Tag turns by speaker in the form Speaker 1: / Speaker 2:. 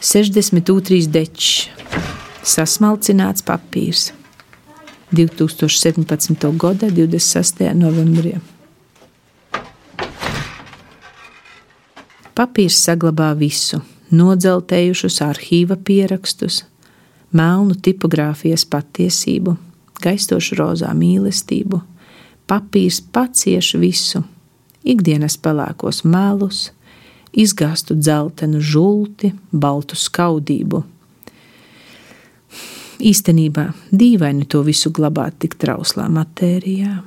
Speaker 1: 62 dečs, sasmalcināts papīrs. 2017. gada 26. novembrī. Papīrs saglabā visu - nodzeltējušus arhīva pierakstus, melnu tipogrāfijas patiesību, gaistošu rozā mīlestību. Papīrs pacieš visu, ikdienas pelēkos melus, izgāstu dzeltenu žulti, baltu skaudību. Īstenībā dīvaini to visu glabāt tik trauslā matērijā.